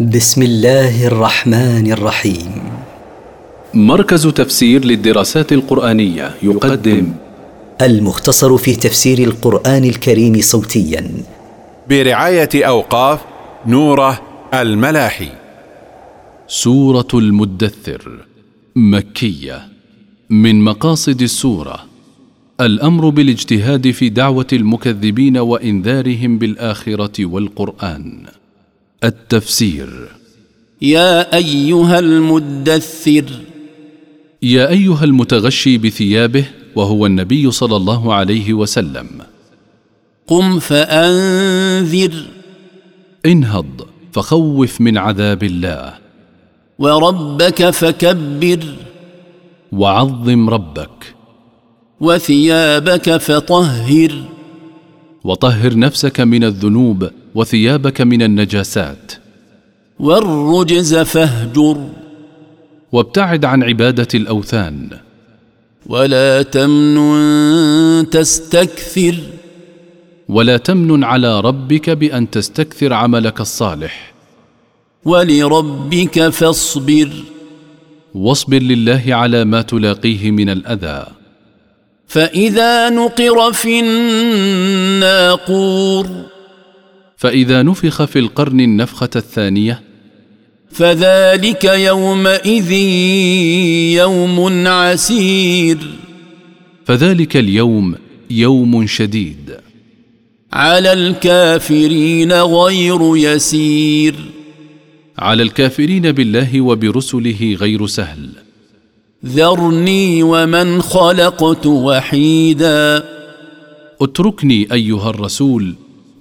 بسم الله الرحمن الرحيم. مركز تفسير للدراسات القرآنية يقدم. المختصر في تفسير القرآن الكريم صوتيا. برعاية أوقاف نوره الملاحي. سورة المدثر مكية من مقاصد السورة. الأمر بالاجتهاد في دعوة المكذبين وإنذارهم بالآخرة والقرآن. التفسير. يا أيها المدثر. يا أيها المتغشي بثيابه وهو النبي صلى الله عليه وسلم. قم فأنذر. انهض فخوف من عذاب الله. وربك فكبر. وعظم ربك. وثيابك فطهر. وطهر نفسك من الذنوب وثيابك من النجاسات. والرجز فاهجر. وابتعد عن عبادة الأوثان. ولا تمنن تستكثر. ولا تمنن على ربك بأن تستكثر عملك الصالح. ولربك فاصبر. واصبر لله على ما تلاقيه من الأذى. فإذا نقر في الناقور. فإذا نفخ في القرن النفخة الثانية فذلك يومئذ يوم عسير. فذلك اليوم يوم شديد. على الكافرين غير يسير. على الكافرين بالله وبرسله غير سهل. ذرني ومن خلقت وحيدا. اتركني أيها الرسول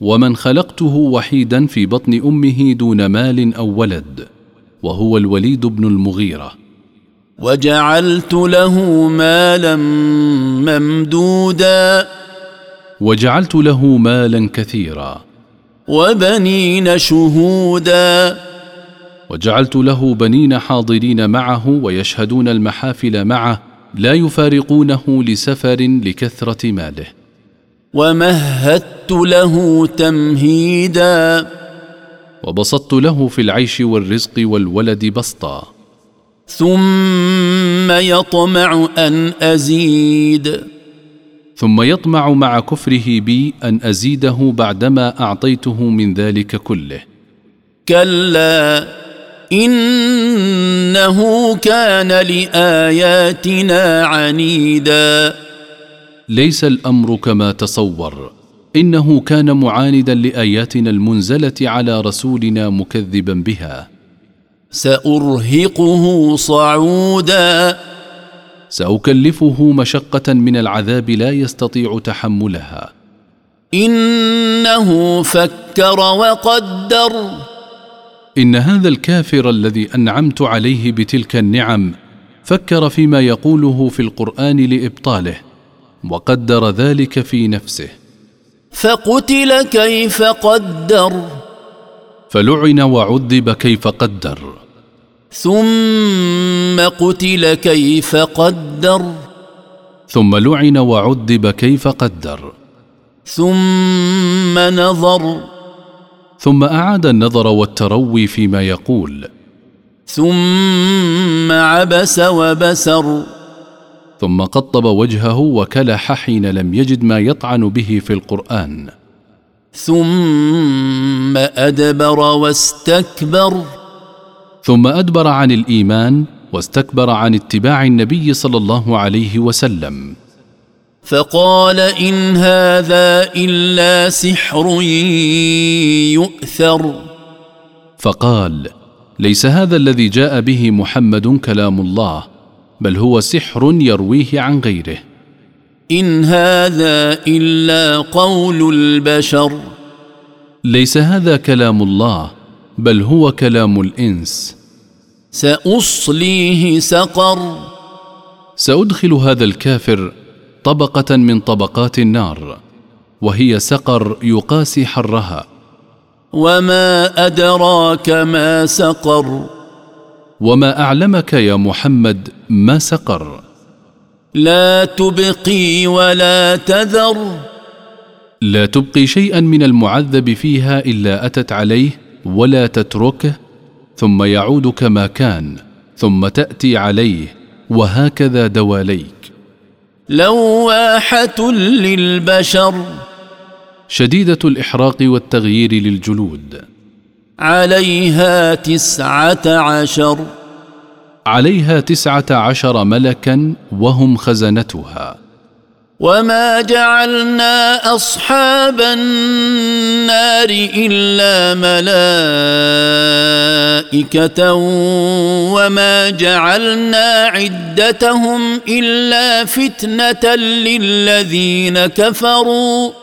ومن خلقته وحيدا في بطن أمه دون مال أو ولد وهو الوليد بن المغيرة. وجعلت له مالا ممدودا. وجعلت له مالا كثيرا. وبنين شهودا. وجعلت له بنين حاضرين معه ويشهدون المحافل معه لا يفارقونه لسفر لكثرة ماله. ومهدت له تمهيدا. وبسطت له في العيش والرزق والولد بسطا. ثم يطمع أن أزيد. ثم يطمع مع كفره بي أن أزيده بعدما أعطيته من ذلك كله. كلا إنه كان لآياتنا عنيدا. ليس الأمر كما تصور. إنه كان معاندا لآياتنا المنزلة على رسولنا مكذبا بها. سأرهقه صعودا. سأكلفه مشقة من العذاب لا يستطيع تحملها. إنه فكر وقدر. إن هذا الكافر الذي أنعمت عليه بتلك النعم فكر فيما يقوله في القرآن لإبطاله. وقدر ذلك في نفسه. فقتل كيف قدر. فلعن وعذب كيف قدر. ثم قتل كيف قدر. ثم لعن وعذب كيف قدر. ثم نظر. ثم أعاد النظر والتروي فيما يقول. ثم عبس وبسر. ثم قطب وجهه وكلح حين لم يجد ما يطعن به في القرآن. ثم أدبر واستكبر. ثم أدبر عن الإيمان واستكبر عن اتباع النبي صلى الله عليه وسلم. فقال إن هذا إلا سحر يؤثر. فقال ليس هذا الذي جاء به محمد كلام الله بل هو سحر يرويه عن غيره. إن هذا إلا قول البشر. ليس هذا كلام الله بل هو كلام الإنس. سأصليه سقر. سأدخل هذا الكافر طبقة من طبقات النار وهي سقر يقاسي حرها. وما أدراك ما سقر. وما أعلمك يا محمد ما سقر. لا تبقي ولا تذر. لا تبقي شيئا من المعذب فيها إلا أتت عليه ولا تتركه ثم يعود كما كان ثم تأتي عليه وهكذا دواليك. لواحه للبشر. شديدة الإحراق والتغيير للجلود. عليها تسعة عشر. عليها تسعة عشر ملكا وهم خزنتها. وما جعلنا أصحاب النار إلا ملائكة وما جعلنا عدتهم إلا فتنة للذين كفروا.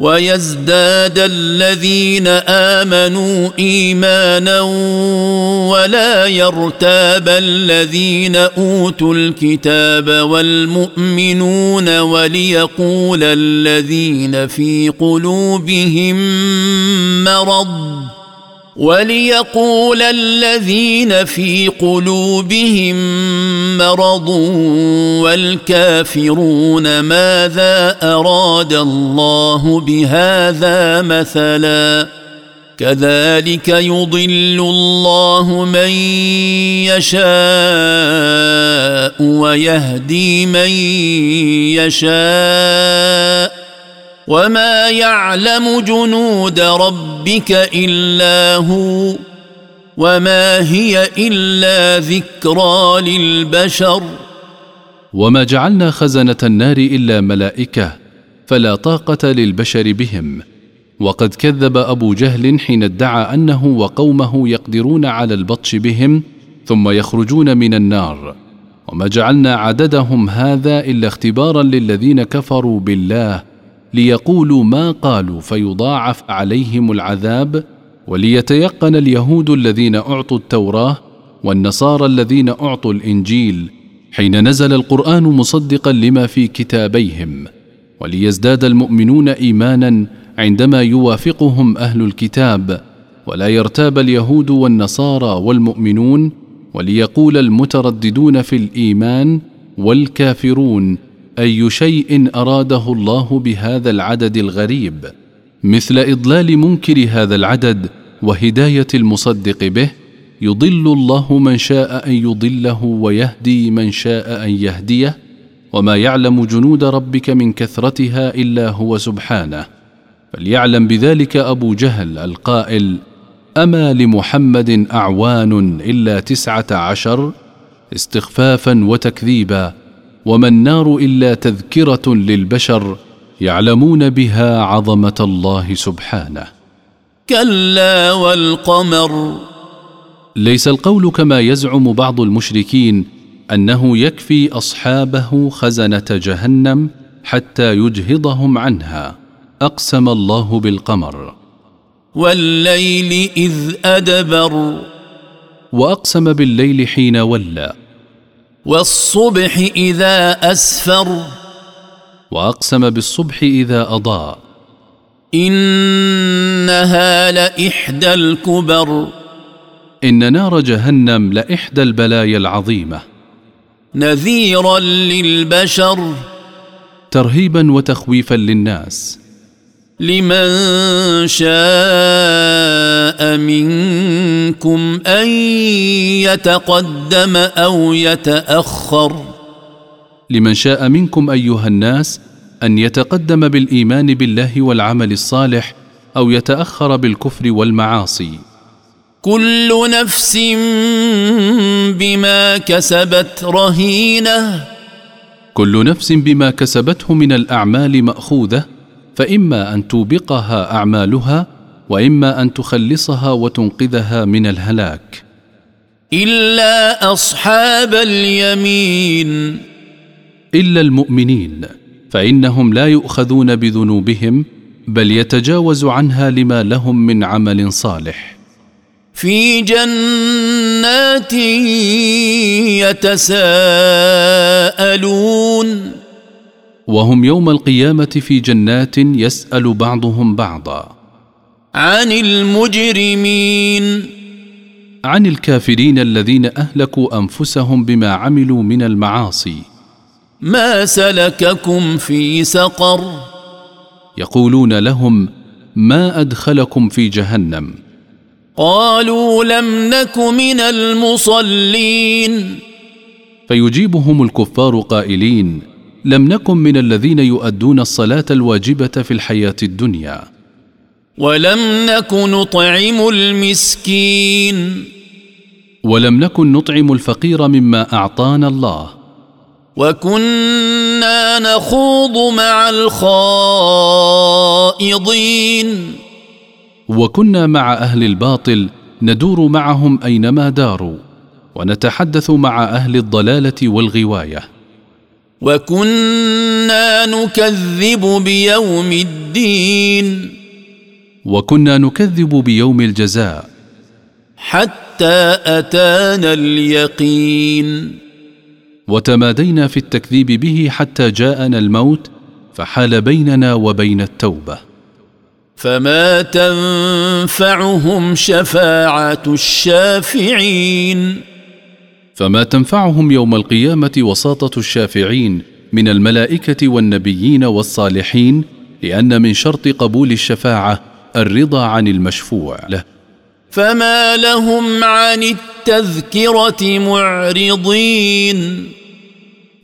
ويزداد الذين آمنوا إيمانا ولا يرتاب الذين أوتوا الكتاب والمؤمنون وليقول الذين في قلوبهم مرض وليقول الذين في قلوبهم مرض والكافرون ماذا أراد الله بهذا مثلا كذلك يضل الله من يشاء ويهدي من يشاء وما يعلم جنود ربك الا هو وما هي الا ذكرى للبشر وما جعلنا خزنه النار الا ملائكه فلا طاقه للبشر بهم وقد كذب ابو جهل حين ادعى انه وقومه يقدرون على البطش بهم ثم يخرجون من النار وما جعلنا عددهم هذا الا اختبارا للذين كفروا بالله ليقولوا ما قالوا فيضاعف عليهم العذاب وليتيقن اليهود الذين أعطوا التوراة والنصارى الذين أعطوا الإنجيل حين نزل القرآن مصدقا لما في كتابيهم وليزداد المؤمنون ايمانا عندما يوافقهم أهل الكتاب ولا يرتاب اليهود والنصارى والمؤمنون وليقول المترددون في الإيمان والكافرون أي شيء أراده الله بهذا العدد الغريب مثل إضلال منكر هذا العدد وهداية المصدق به يضل الله من شاء أن يضله ويهدي من شاء أن يهديه وما يعلم جنود ربك من كثرتها إلا هو سبحانه. فليعلم بذلك أبو جهل القائل أما لمحمد أعوان إلا تسعة عشر استخفافا وتكذيبا وما النار إلا تذكرة للبشر يعلمون بها عظمة الله سبحانه. كلا والقمر. ليس القول كما يزعم بعض المشركين أنه يكفي أصحابه خزنة جهنم حتى يجهضهم عنها. أقسم الله بالقمر. والليل إذ أدبر. وأقسم بالليل حين ولى. والصبح إذا أسفر. وأقسم بالصبح إذا أضاء. إنها لإحدى الكبر. إن نار جهنم لإحدى البلايا العظيمة. نذيرا للبشر. ترهيبا وتخويفا للناس. لمن شاء منكم أن يتقدم أو يتأخر. لمن شاء منكم أيها الناس أن يتقدم بالإيمان بالله والعمل الصالح أو يتأخر بالكفر والمعاصي. كل نفس بما كسبت رهينة. كل نفس بما كسبته من الأعمال مأخوذة فإما أن توبقها أعمالها وإما أن تخلصها وتنقذها من الهلاك. إلا أصحاب اليمين. إلا المؤمنين فإنهم لا يؤخذون بذنوبهم بل يتجاوز عنها لما لهم من عمل صالح. في جنات يتساءلون. وهم يوم القيامة في جنات يسأل بعضهم بعضا. عن المجرمين. عن الكافرين الذين أهلكوا أنفسهم بما عملوا من المعاصي. ما سلككم في سقر؟ يقولون لهم ما أدخلكم في جهنم؟ قالوا لم نك من المصلين. فيجيبهم الكفار قائلين لم نكن من الذين يؤدون الصلاة الواجبة في الحياة الدنيا. ولم نك نطعم المسكين. ولم نكن نطعم الفقير مما أعطانا الله. وكنا نخوض مع الخائضين. وكنا مع أهل الباطل ندور معهم أينما داروا ونتحدث مع أهل الضلالة والغواية. وكنا نكذب بيوم الدين. وكنا نكذب بيوم الجزاء. حتى أتانا اليقين. وتمادينا في التكذيب به حتى جاءنا الموت فحال بيننا وبين التوبة. فما تنفعهم شفاعة الشافعين. فما تنفعهم يوم القيامة وساطة الشافعين من الملائكة والنبيين والصالحين لأن من شرط قبول الشفاعة الرضا عن المشفوع له. فما لهم عن التذكرة معرضين.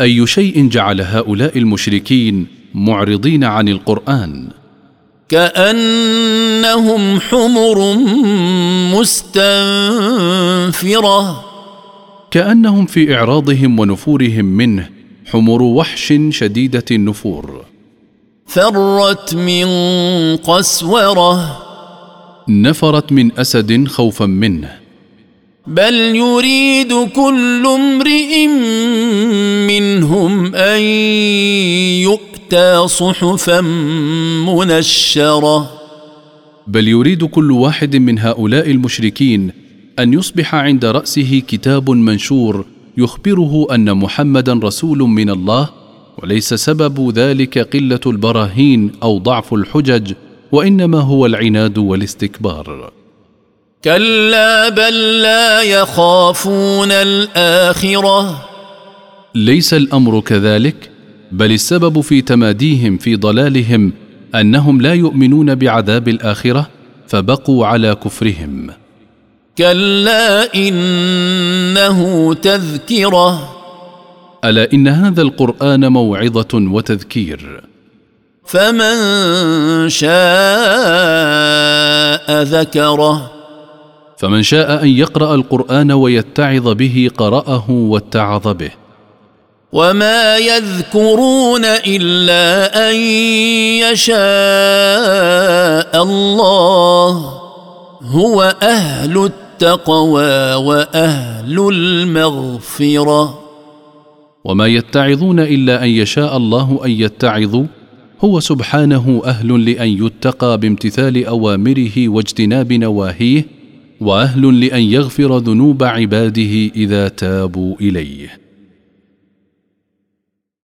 أي شيء جعل هؤلاء المشركين معرضين عن القرآن؟ كأنهم حمر مستنفرة. كأنهم في إعراضهم ونفورهم منه حمر وحش شديدة النفور. فرت من قسورة. نفرت من أسد خوفا منه. بل يريد كل امرئ منهم أن يؤتى صحفا منشرة. بل يريد كل واحد من هؤلاء المشركين أن يصبح عند رأسه كتاب منشور يخبره أن محمدا رسول من الله وليس سبب ذلك قلة البراهين أو ضعف الحجج وإنما هو العناد والاستكبار. كلا بل لا يخافون الآخرة. ليس الأمر كذلك بل السبب في تماديهم في ضلالهم أنهم لا يؤمنون بعذاب الآخرة فبقوا على كفرهم. كلا إنه تذكرة. ألا إن هذا القرآن موعظة وتذكير. فمن شاء ذكره. فمن شاء أن يقرأ القرآن ويتعظ به قرأه واتعظ به. وما يذكرون إلا أن يشاء الله. هو أهل التقوى وأهل المغفرة. وما يتعظون إلا أن يشاء الله أن يتعظوا هو سبحانه أهل لأن يتقى بامتثال أوامره واجتناب نواهيه وأهل لأن يغفر ذنوب عباده إذا تابوا إليه.